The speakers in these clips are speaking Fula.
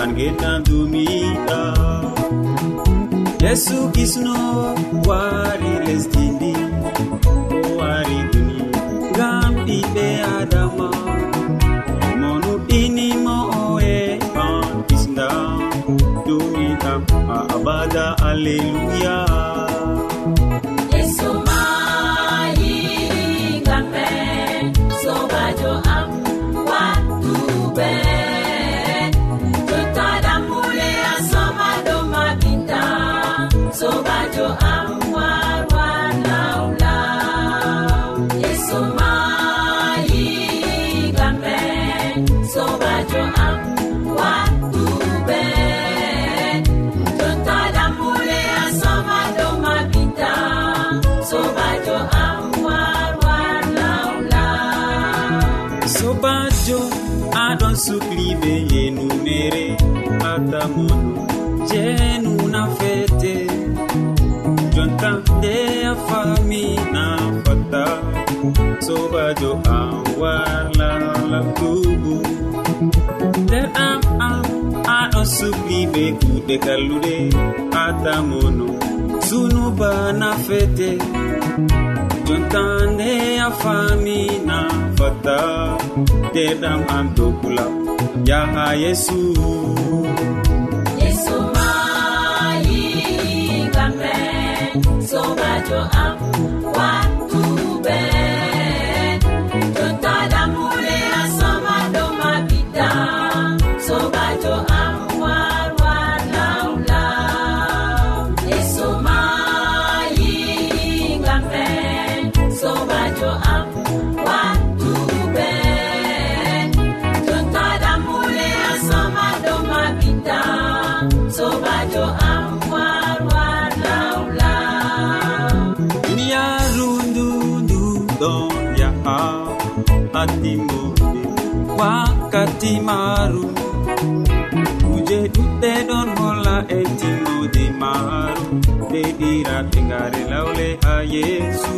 bangetan dumiɗa. Yesu kisno wari lesdindi o wari duni ngam ɓiɓe adama monuɗinimo oe an kisda dumiɗam a abada alleluya. sobajo am warlalal dubu nder am am aɗo subli be kuɗe kalluɗe atamono sunubana fete. Jontande a famina fata nderɗam am dokula yaha yesu. Yesu mayi gamre sobajo am wa timaaru kuje ɗuɗɗe ɗon holla e timmode maru. Nde ɗiraɓe ngare lawle ha yeesu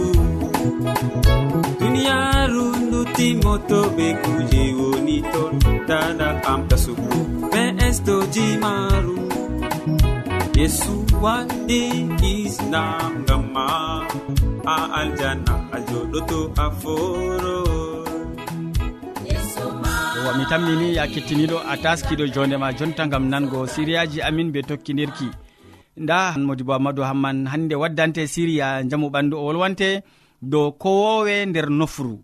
duniyaaru ndutimoto ɓe kuje woni ton. Dada amta sugu ɓe estoji maaru yesu waɗi islam ngam ma a aljanna a joɗoto a foro. yowa mi tammini ya kettiniɗo a taskiɗo jondema jonta gam nango siriyaji amin be tokkidirki nda modi bo amadou hamman hande waddante siriya jamu ɓandu o wolwante dow kowowe nder nofru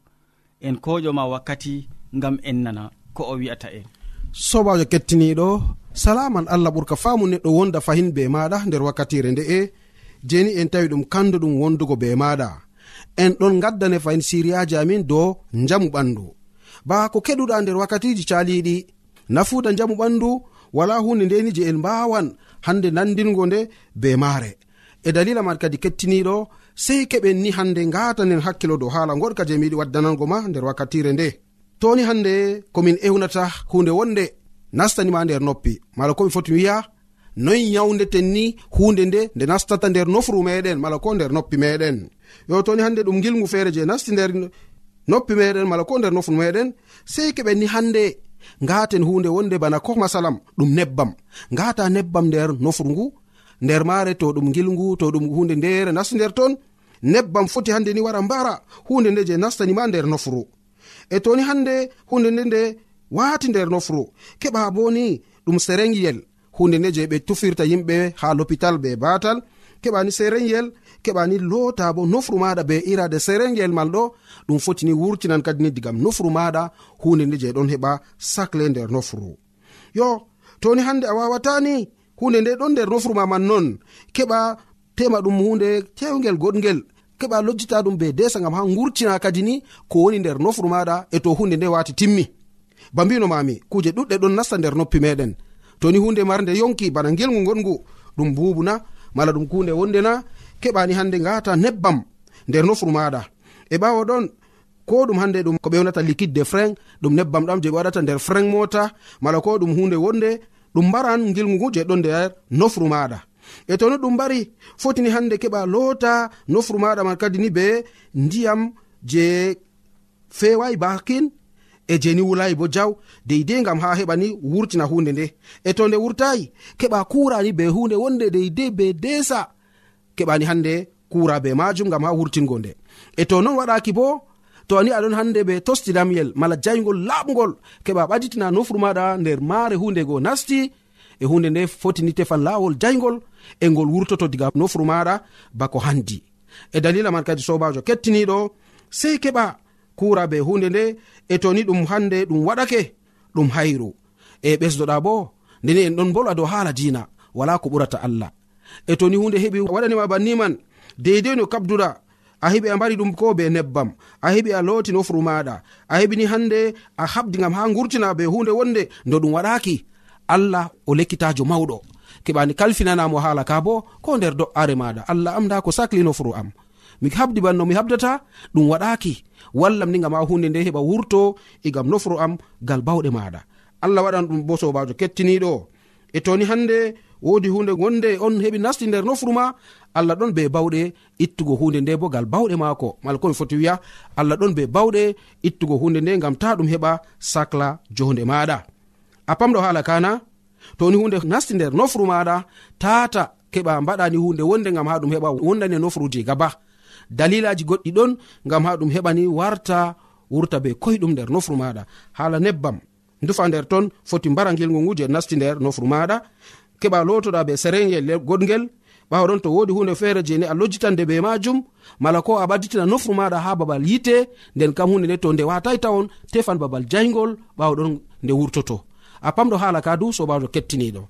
en koƴoma wakkati gam en nana ko o wi'ata en. Sobajo kettiniɗo salaman allah ɓurka faamu neɗɗo wonda fahin be maɗa nder wakkatire nde'e jeni en tawi ɗum kandu ɗum wondugo be maɗa. En ɗon gaddane fahin siriyaji amin dow njamu ɓandu. ba ko keɗuɗa nder wakkatiji caliɗi. Nafuda jamu ɓandu wala hunde ndeni je en mbawan hande nandingo nde be maare. E dalila man kadi kettiniɗo sei keɓen ni hande ngatanen hakkilo dow haala goɗka je miyiɗi waddanango ma nder wakkatire nde. Toni hande komin ewnata hunde wonde nastanima nder noppi. Mala komi foti wiya noyi yawdeten ni hunde nde nde nastata nder nofru meɗen mala ko nder noppi meɗen yo toni hande ɗum gilgu feere je nasti nder noppi meɗen mala ko nder nofun meɗen sei keɓenni hande ngaten hunde wonde bana ko masalam ɗum nebbam. Ngata nebbam nder nofru ngu? Nder mare to ɗum gilngu to ɗum hunde ndere nasti nder ton? Nebbam foti hande ni wara mbara hunde nde je nastanima nder nofru e toni hande hunde nde nde wati nder nofru keɓa bo ni ɗum serengiyel hunde nde je ɓe tufirta yimɓe ha l'hôpital ɓe batal keɓani serenyel keɓani loota bo nofru maɗa be irade serengel mal ɗo. Ɗum fotini wurtinan kadini digam nofru maɗa hunde nde je ɗon heɓa sacle nder nofru. Yo toni hande a wawatani hunde nde ɗon nder nofru ma man non keɓa tema ɗum hunde tewgel goɗgel keɓa lojjita ɗum be desa gam ha gurtina kadi ni ko woni nder nofru maɗa e to hunde nde wati timmi. Ba mbino mami kuje ɗuɗɗe ɗon nasta nder noppi meɗen toni hunde marde yonki bana gelgu gongu ɗum bubuna mala ɗum kunde wonde na keɓani hande ngata nebbam nder nofru maɗa. E ɓawo ɗon ko ɗum hande ɗum ko ɓewnata liquide de frein ɗum nebbam ɗam je ɓe waɗata nder frein mota mala ko ɗum hunde wonde ɗum mbaran gilgu ngu je ɗon nder nofru maɗa. E to no ɗum mbari fotini hande keɓa loota nofru maɗa man kadi ni be ndiyam je fewayi bakin e jeni wulayi bo jaw deidei gam ha heɓani wurtina hunde nde. E to nde wurtayi keɓa kurani be hunde wonde deidei be desa. keɓani hande kura be majum gam ha wurtingo nde. E to non waɗaki bo to ani aɗon hande ɓe tostidam yel mala jaygol laɓgol keɓa ɓaditina nofru maɗa nder maare hunde go nasti e hunde nde fotini tefan lawol jaygol e ngol wurtoto diga nofru maɗa bako handi. E dalila man kadi sobajo kettiniɗo sei keɓa kura be hunde nde e toni ɗum hande ɗum waɗake ɗum hayru. E ɓesdoɗa bo ndeni en ɗon bolwa dow haala dina wala ko ɓurata allah. e toni hunde heɓi waɗanima banniman deidei no kabdura a heɓi a mbari ɗum ko be nebbam a heɓi a looti nofuru maɗa a heɓini hande a habdi gam ha gurtina be hunde wonde no ɗum waɗaki allah o lekkitajo mawɗo keɓani kalfinanamo haala ka bo ko nder do'are maɗa allah am nda ko sakli nofuru am. Mi habdi banno mi habdata ɗum waɗaki wallam ni gam ha hunde nde heɓa wurto egam gam nofuru am gal bawɗe maɗa allah waɗan ɗum bo sobajo kettiniɗo e toni hande wodi hunde wonde on heɓi nasti nder nofru ma allah ɗon be bawɗe ittugo hunde nde bo gal bawɗe maako. Mala komi foti wiya allah ɗon be bawɗe ittugo hunde nde gam ta ɗum heɓa sacla jonde maɗa a pamɗo hala kana toni hunde nasti nder nofru maɗa tata keɓa mbaɗani hunde wonde gam ha ɗum heɓa wondani e nofruji gaba. Dalilaji goɗɗi ɗon gam ha ɗum heɓani warta wurta be koyɗum nder nofru maɗa hala nebbam. dufa nder ton foti mbara gilgu ngu je nasti nder nofru maɗa. Keɓa lotoɗa be serengel e goɗgel. Ɓawaɗon to wodi hunde feere je ne a lojjitande be majum. Mala ko a ɓadditina nofru maɗa ha babal yite nden kam hunde nde to nde watai tawon tefan babal jaygol ɓawaɗon nde wurtoto. A pamɗo hala ka du sobajo kettiniɗo.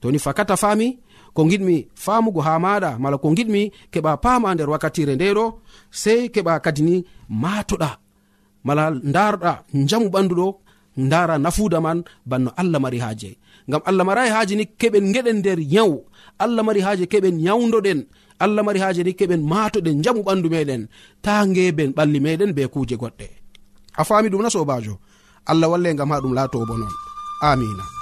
Toni fakata fami ko giɗmi famugo ha maɗa mala ko giɗmi keɓa pama nder wakkatire ndeɗo sei keɓa kadini matoɗa mala darɗa jamu ɓanduɗo dara nafuda man banno allah mari haaje. Ngam allah marayi haaje ni keɓen geɗen nder yawu allah mari haaje keɓen yawdoɗen allah mari haaje ni keɓen matoɗen jamu ɓandu meɗen. Ta ngeben ɓalli meɗen be kuje goɗɗe. A faami ɗum na sobajo allah walle ngam ha ɗum laato bo non amina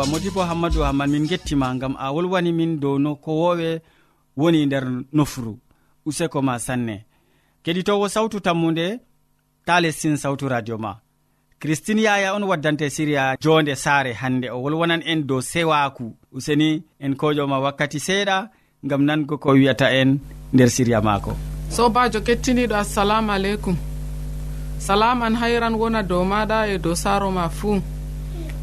yewwa modibo hammadou hamman min gettima gam a wolwani min dow no ko wowe woni nder nofru useko ma sanne. Keɗitowo sawtu tammude ta lestin sawtu radio ma. Christine yaya on waddante siriya jonde saare hande o wolwonan en dow sewaku useni en koƴoma wakkati seeɗa gam nango ko wiyata en nder siriya maako. Sobajo kettiniɗo assalamu aleykum. Salaman hayran wona dow maɗa e dow saaro ma fuu.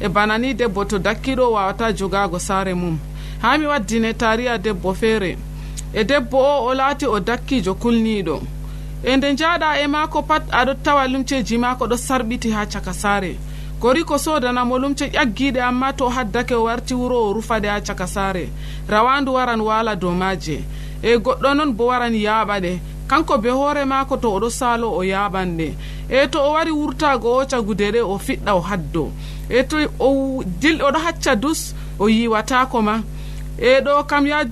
e bana ni debbo to dakkiɗo wawata jogago saare mum. Ha mi waddine tariya debbo feere e debbo o o laati o dakkijo kulniɗo e nde jaɗa e maako pat aɗo tawa lumceji maako ɗo sarɓiti ha caka saare. Gori ko sodanamo lumce ƴaggiɗe amma to haddake o warti wuro o rufaɗe ha caka saare. Rawandu waran wala dow maje e goɗɗo noon bo waran yaaɓaɗe. kanko be hoore maako to oɗo saalo o yaɓan nde e to o wari wurtago o cagude ɗe o fiɗɗa o haddo. E to o dil oɗo hacca dus o yiwatako ma. E ɗo kam ya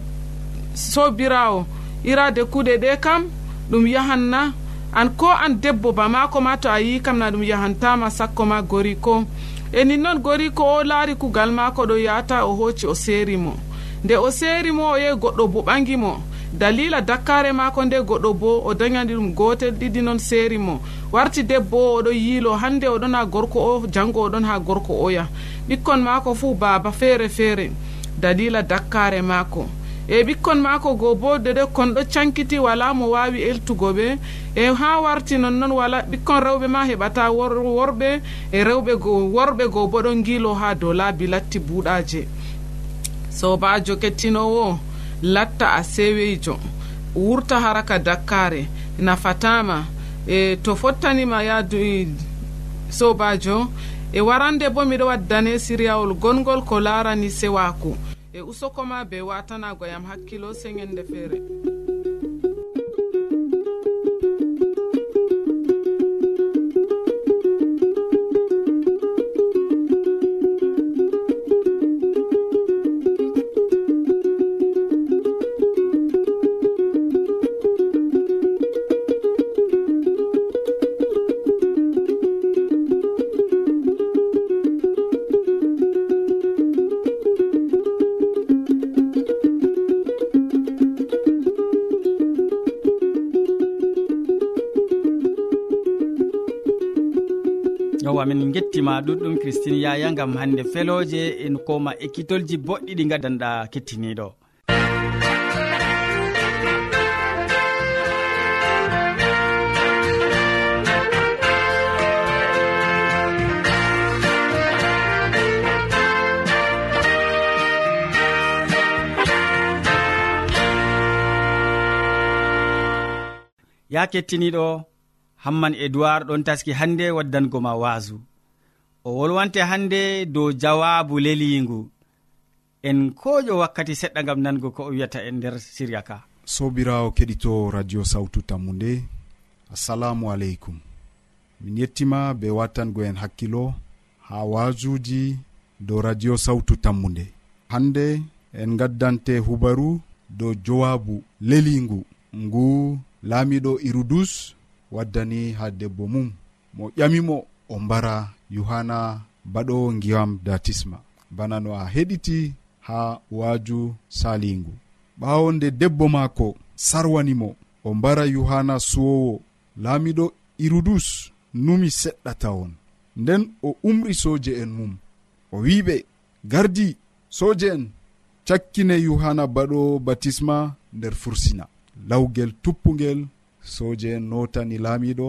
sobirawo irade kuɗe ɗe kam ɗum yahanna an ko an debbo ba maako ma to a yi kam na ɗum yahantama sakko ma gori ko. E nin noon gori ko o laari kugal maako ɗo yata o hoci o seeri mo. Nde o seeri mo o yehi goɗɗo bo ɓangi mo. dalila dakkare mako nde goɗɗo bo o dañani ɗum gotel ɗiɗi noon seeri mo. Warti debbo oɗo yiilo hande oɗon ha gorko o janngo oɗon ha gorko oya ɓikkon mako fuu baaba feere feere. Dalila dakkare mako e ɓikkon mako go bo dede kon ɗo cankiti wala mo wawi eltugo ɓe. E ha warti nonnoon wala ɓikkon rewɓe ma heɓata worɓe. E rewɓe go worɓe go bo ɗon guilo ha dow laabi latti buuɗaje sobajo kettinowo. latta a sewejo wurta haraka dakkare. Nafatama. E to fottanima yaadu e, sobajo e warande bo miɗo waddane siriyawol gongol ko larani sewaku. E usokoma be watanago yam hakkilo seŋende feere amin gettima ɗuɗɗum christine yaya gam hande feloje en koma ekkitolji boɗɗi ɗi gaddanɗa kettiniɗo. Ya kettiniɗo hamman edoird ɗon taski hannde waddango ma waasu. O wolwante hannde dow jawabu leliingu en koƴo wakkati seɗɗa gam nango ko o wiyata en nder siriya ka. Sobirawo keɗito radio sawtu tammu nde assalamu aleykum. Min yettima be wattango en hakkilo ha wajuji dow radio sawtu tammu nde hande en gaddante hubaru dow jowabu lelingu ngu laamiɗo irudus waddani ha debbo mum. Mo ƴamimo o mbara yohanna baɗo ngiyam datisma. Bana no a heɗiti ha waaju salingu ɓawo nde debbo maako sarwanimo o mbara yohanna suwowo. Laamiɗo irudus numi seɗɗata on. Nden o umri soje en mum. O wiɓe gardi soje en. Cakkine yohanna baɗo batisma nder fursina. Lawgel tuppugel soje en notani laamiɗo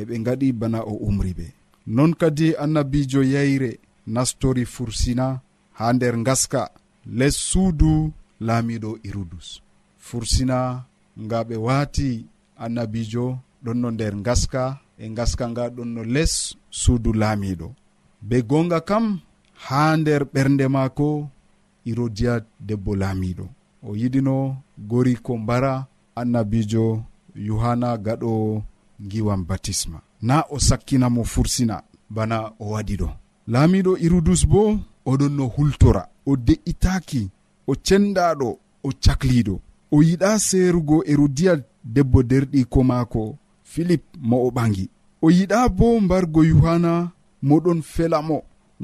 eɓe gaɗi bana o umri ɓe non kadi annabijo yayre nastori fursina ha nder gaska les suudu laamiɗo irudus. Fursina nga ɓe waati annabijo ɗon no nder gaska e gaska nga ɗon no les suudu laamiɗo be gonga kam ha nder ɓernde maako irodiya debbo laamiɗo o yiɗino gori ko mbara annabijo yohanna gaɗo giwan batisma. Na o sakkinamo fursina bana o waɗi ɗo. Laamiɗo irudus bo oɗon no hultora. O de'itaki o cendaɗo o cakliɗo o yiɗa seerugo erodiya debbo derɗiko maako filip mo o ɓangi. O yiɗa bo mbargo yohanna moɗon felamo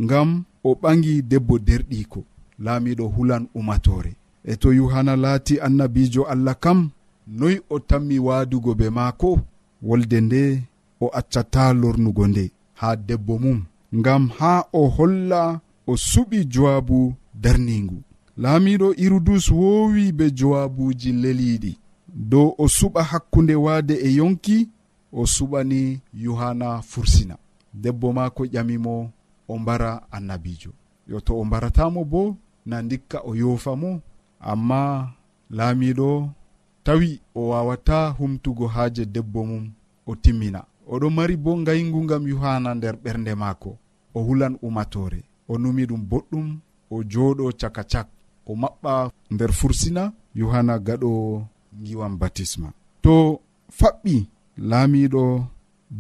ngam o ɓangi debbo derɗiko laamiɗo hulan umatore e to yohanna laati annabijo allah kam noyi o tammi waadugo be maako wolde nde o accata lornugo nde haa debbo mum. Ngam haa o holla o suɓi jowaabu darningu laamiɗo irudus woowi be jowaabuuji leliiɗi. Dow o suɓa hakkunde waade e yonki o suɓani yohanna fursina. Debbo maako ƴamimo o mbara annabijo yo to o mbaratamo bo na dikka o yoofa mo amma laamiɗo tawi o wawata humtugo haaje debbo mum o timmina. Oɗo mari bo ngayngu gam yuhana nder ɓernde maako. O hulan umatore o numi ɗum boɗɗum o jooɗo caka cak o maɓɓa nder fursina yohana gaɗo giwan batisma. To faɓɓi laamiɗo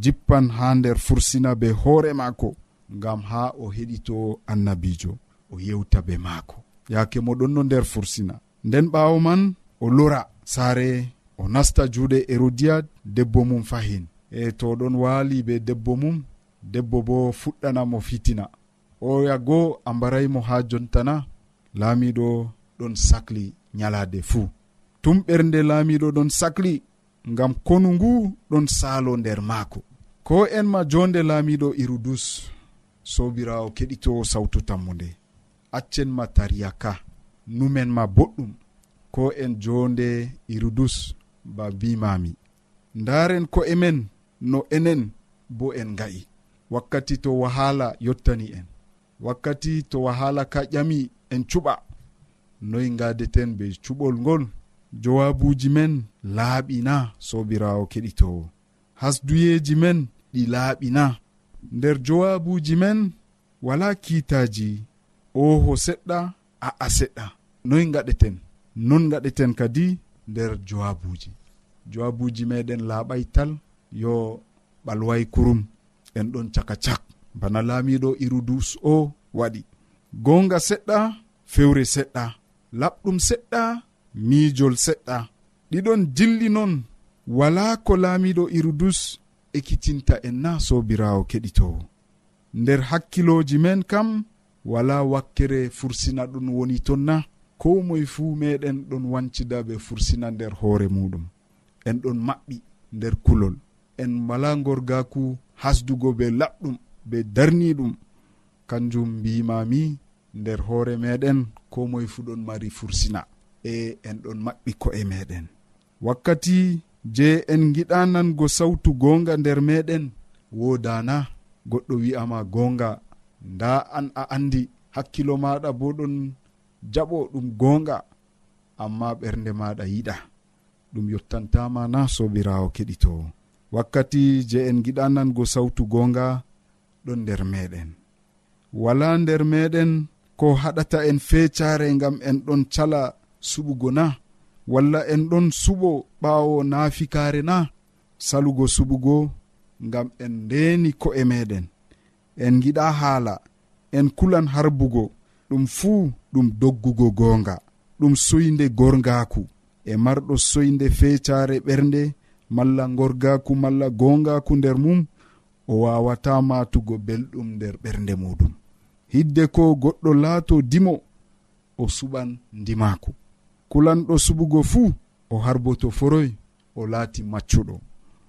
jippan ha nder fursina be hoore maako ngam ha o heɗito annabijo o yewta be maako. Yaake mo ɗon no nder fursina. Nden ɓaawo man o lora. saare o nasta juuɗe e hérodiad debbo mum fahin. E to ɗon waali be debbo mum debbo bo fuɗɗanamo fitina. Oya goo a mbaraymo ha jontana laamiɗo ɗon sahli nyalaade fuu. Tum ɓernde laamiɗo ɗon sahli ngam konu ngu ɗon saalo nder maako. Ko en ma jonde laamiɗo irudus sobirawo keɗitowo sawtu tammu nde accen ma tariya ka numen ma boɗɗum. ko en jonde irudus ba bimami ndaren ko emen no enen bo en ga'i wakkati to wahala yottani en. Wakkati to wahala ka ƴami en cuɓa. Noyi gadeten be cuɓol ngol jowabuji men laaɓina sobirawo keɗitowo hasduyeji men ɗi laaɓina nder jowabuji men wala kiitaji oho seɗɗa a'a seɗɗa. Noyi gaɗeten non gaɗeten kadi nder jowabuji. Jowabuji meɗen laaɓay tal yo ɓalway kurum en ɗon caka cak. Bana laamiɗo irudus o waɗi. Gonga seɗɗa fewre seɗɗa. Laɓɗum seɗɗa miijol seɗɗa. Ɗiɗon dilli noon wala ko laamiɗo irudus ekkitinta en na sobirawo keɗitowo nder hakkiloji men kam wala wakkere fursina ɗum woni ton na ko moye fuu meɗen ɗon wancida ɓe fursina nder hoore muɗum. En ɗon maɓɓi nder kulol. En mala gorgaku hasdugo be laɓɗum be darniɗum. Kanjum mbimami nder hoore meɗen ko moye fuu ɗon mari fursina. E en ɗon maɓɓi ko'e meɗen. Wakkati je en giɗanango sawtu gonga nder meɗen wodana goɗɗo wi'ama gonga. Nda an a andi hakkilo maɗa bo ɗon jaɓo ɗum gonga amma ɓernde maɗa yiɗa. Ɗum yottantama na sobirawo keɗitowo wakkati je en giɗanango sawtu gonga ɗon nder meɗen wala nder meɗen ko haɗata en fecare gam en ɗon cala suɓugo na walla en ɗon suɓo ɓawo naafikare na salugo suɓugo ngam en ndeni ko'e meɗen en giɗa haala en kulan harbugo. ɗum fuu ɗum doggugo goonga. Ɗum soyde gorgaku e marɗo soyde fecare ɓernde malla gorgaku malla gongaku nder mum o wawata matugo belɗum nder ɓernde muɗum. Hidde ko goɗɗo laato dimo o suɓan ndimaku kulanɗo suɓugo fuu o harboto foroy o laati maccuɗo.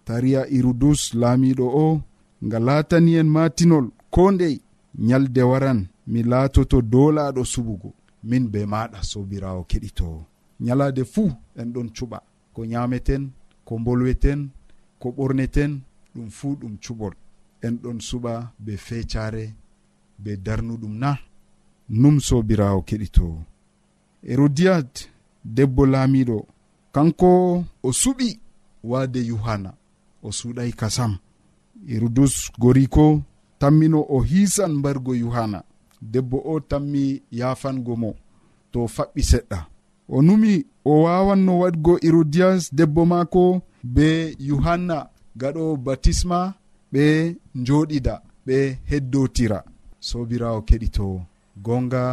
Tariya irudus laamiɗo o nga laatani en matinol ko ndey nyalde waran. mi laatoto dolaɗo suɓugo min be maɗa sobirawo keɗitowo ñalade fuu en ɗon cuɓa. Ko ñameten ko bolweten ko ɓorneten ɗum fuu ɗum cuɓol. En ɗon suɓa be fecare be darnuɗum na. Num sobirawo keɗitowo herodiyat debbo laamiɗo kanko o suɓi waade yohanna o suuɗay kasam hirudus goriko tammino o hiisan mbargo yohanna debbo o tammi yafango mo to faɓɓi seɗɗa. O numi o wawanno waɗgo hérodias debbo maako be yohanna gaɗo batisma ɓe joɗida ɓe heddotira sobirawo keɗito gonga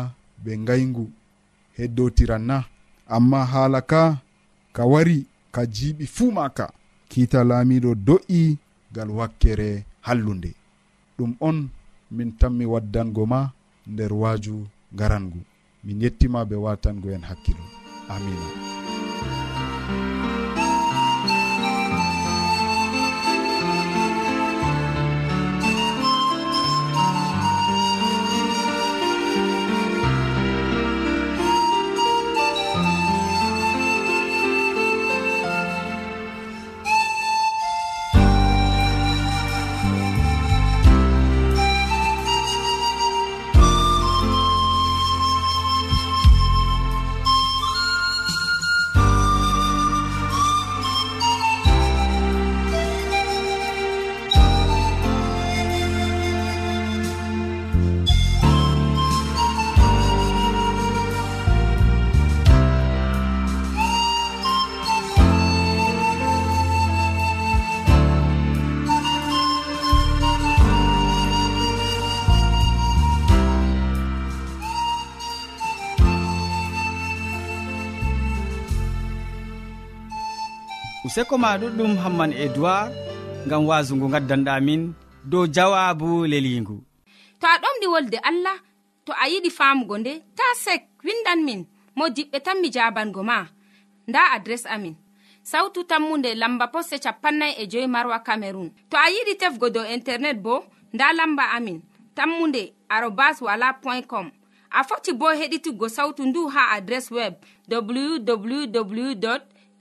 ɓe ngayngu heddotiran na. Amma haala ka ka wari ka jiiɓi fuu maka kiita laamiɗo do'i gal wakkere hallunde. Ɗum on min tanmi waddango ma. nder waaju garangu. Min yettima ɓe watango en hakkilo amina. useko ma ɗuɗɗum hamman edoird gam wasungu gaddanɗamin dow jawabu leligu to a ɗomɗi wolde allah to a yiɗi famugo nde ta sek windan min mo diɓɓe tan mi jabango ma. Nda adres amin. Sautu tammunde lamba posse capannay e joyi marwa camerun to a yiɗi tefgo dow internet bo nda lamba amin. Tammunde arobas wala point com. A foti bo heɗituggo sautu ndu ha adres web www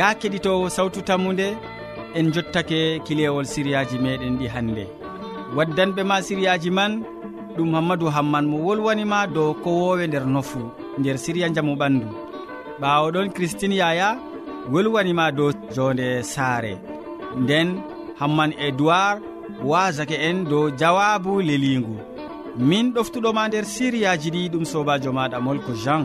ya keɗitowo sawtu tammude en jottake kilewol siriyaji meɗen ɗi hannde waddanɓe ma siriyaji man ɗum hammadou hamman mo wolwanima dow kowowe nder nofu nder siriya jaamu ɓandu. Ɓawo ɗon christine yaya wolwanima dow jonde saare. Nden hamman edoird wasake en dow jawabu leligu min ɗoftuɗoma nder siriyaji ɗi ɗum sobajo maɗa molko jean.